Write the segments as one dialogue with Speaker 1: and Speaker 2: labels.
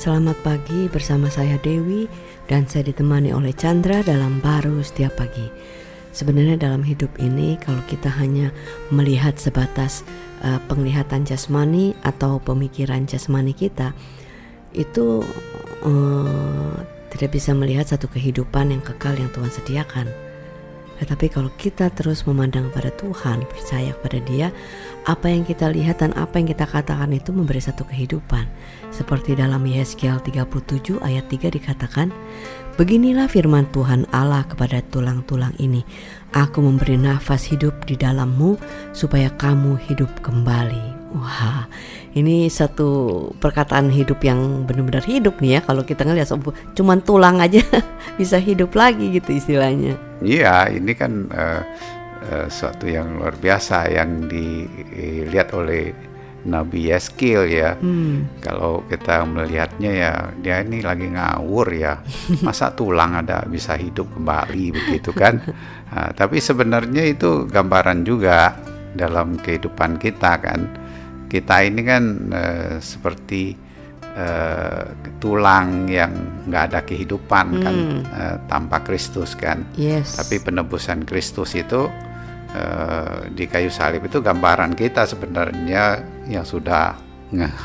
Speaker 1: Selamat pagi bersama saya Dewi dan saya ditemani oleh Chandra dalam baru setiap pagi. Sebenarnya dalam hidup ini kalau kita hanya melihat sebatas uh, penglihatan jasmani atau pemikiran jasmani kita itu uh, tidak bisa melihat satu kehidupan yang kekal yang Tuhan sediakan. Tetapi kalau kita terus memandang pada Tuhan, percaya kepada Dia, apa yang kita lihat dan apa yang kita katakan itu memberi satu kehidupan. Seperti dalam Yeskiel 37 ayat 3 dikatakan, Beginilah firman Tuhan Allah kepada tulang-tulang ini. Aku memberi nafas hidup di dalammu supaya kamu hidup kembali. Wah, ini satu perkataan hidup yang benar-benar hidup nih ya. Kalau kita ngelihat cuman tulang aja bisa hidup lagi gitu istilahnya.
Speaker 2: Iya, ini kan uh, uh, suatu yang luar biasa yang dilihat oleh Nabi Yeskil ya. Hmm. Kalau kita melihatnya ya dia ini lagi ngawur ya. Masa tulang ada bisa hidup kembali begitu kan? Nah, tapi sebenarnya itu gambaran juga dalam kehidupan kita kan kita ini kan uh, seperti uh, tulang yang nggak ada kehidupan kan, hmm. kan uh, tanpa Kristus kan.
Speaker 1: Yes.
Speaker 2: Tapi penebusan Kristus itu uh, di kayu salib itu gambaran kita sebenarnya yang sudah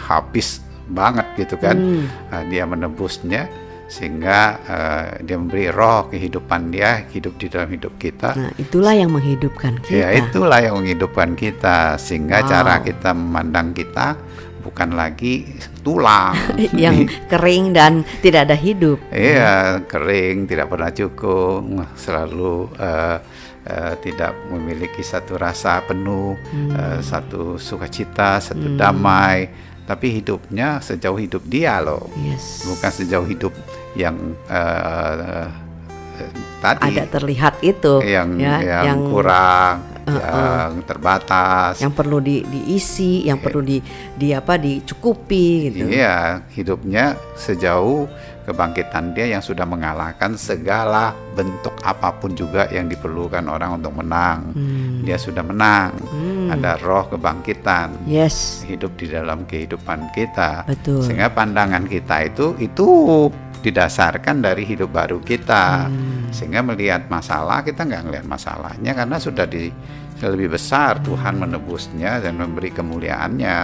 Speaker 2: habis banget gitu kan. Hmm. Uh, dia menebusnya sehingga uh, dia memberi roh kehidupan dia hidup di dalam hidup kita.
Speaker 1: Nah, itulah yang menghidupkan kita.
Speaker 2: Ya, itulah yang menghidupkan kita sehingga wow. cara kita memandang kita bukan lagi tulang
Speaker 1: yang kering dan tidak ada hidup.
Speaker 2: Iya, kering, tidak pernah cukup, selalu uh, uh, tidak memiliki satu rasa penuh, hmm. uh, satu sukacita, satu hmm. damai tapi hidupnya sejauh hidup dia loh,
Speaker 1: yes.
Speaker 2: bukan sejauh hidup yang uh, tadi
Speaker 1: ada terlihat itu
Speaker 2: yang ya, yang, yang kurang uh, uh, yang terbatas
Speaker 1: yang perlu di, diisi yang yeah. perlu di di apa dicukupi gitu
Speaker 2: iya hidupnya sejauh kebangkitan dia yang sudah mengalahkan segala bentuk apa pun juga yang diperlukan orang untuk menang. Hmm. Dia sudah menang. Hmm. Ada roh kebangkitan.
Speaker 1: Yes.
Speaker 2: Hidup di dalam kehidupan kita.
Speaker 1: Betul.
Speaker 2: Sehingga pandangan kita itu itu didasarkan dari hidup baru kita. Hmm. Sehingga melihat masalah kita nggak ngelihat masalahnya karena sudah di lebih besar Tuhan menebusnya dan memberi kemuliaannya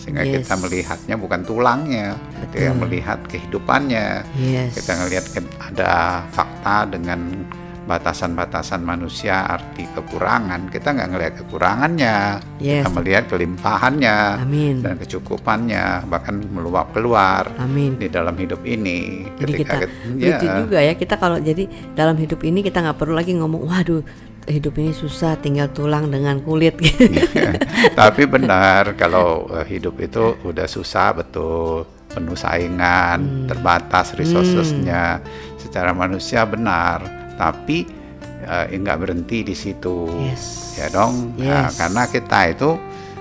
Speaker 2: sehingga yes. kita melihatnya bukan tulangnya kita melihat kehidupannya
Speaker 1: yes.
Speaker 2: kita melihat ada fakta dengan batasan-batasan manusia arti kekurangan kita nggak ngelihat kekurangannya
Speaker 1: yes.
Speaker 2: kita melihat kelimpahannya
Speaker 1: Amin.
Speaker 2: dan kecukupannya bahkan meluap keluar
Speaker 1: Amin.
Speaker 2: di dalam hidup ini
Speaker 1: jadi kita, kita ya. juga ya kita kalau jadi dalam hidup ini kita nggak perlu lagi ngomong waduh hidup ini susah tinggal tulang dengan kulit
Speaker 2: Tapi benar kalau uh, hidup itu udah susah betul, penuh saingan, hmm. terbatas resourcesnya. Hmm. Secara manusia benar, tapi uh, nggak berhenti di situ.
Speaker 1: Yes.
Speaker 2: Ya dong.
Speaker 1: Yes. Nah,
Speaker 2: karena kita itu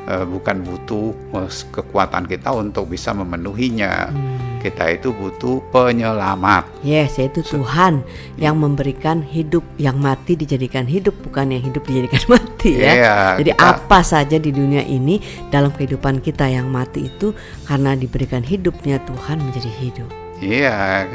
Speaker 2: uh, bukan butuh uh, kekuatan kita untuk bisa memenuhinya. Hmm kita itu butuh penyelamat.
Speaker 1: Yes, yaitu Tuhan yang memberikan hidup yang mati dijadikan hidup, bukan yang hidup dijadikan mati ya.
Speaker 2: Iya,
Speaker 1: Jadi kita, apa saja di dunia ini dalam kehidupan kita yang mati itu karena diberikan hidupnya Tuhan menjadi hidup.
Speaker 2: Iya,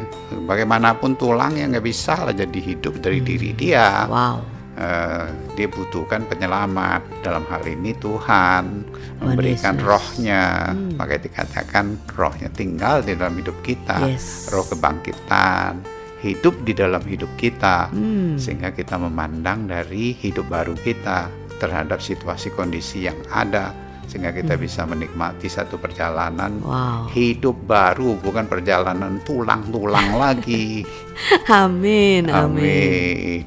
Speaker 2: bagaimanapun tulang yang nggak bisa lah jadi hidup dari hmm. diri dia.
Speaker 1: Wow
Speaker 2: uh, dia butuhkan penyelamat dalam hal ini Tuhan memberikan Yesus. rohnya hmm. maka dikatakan rohnya tinggal di dalam hidup kita
Speaker 1: yes.
Speaker 2: roh kebangkitan hidup di dalam hidup kita
Speaker 1: hmm.
Speaker 2: sehingga kita memandang dari hidup baru kita terhadap situasi kondisi yang ada sehingga kita hmm. bisa menikmati satu perjalanan
Speaker 1: wow.
Speaker 2: hidup baru bukan perjalanan tulang-tulang lagi
Speaker 1: amin
Speaker 2: amin, amin.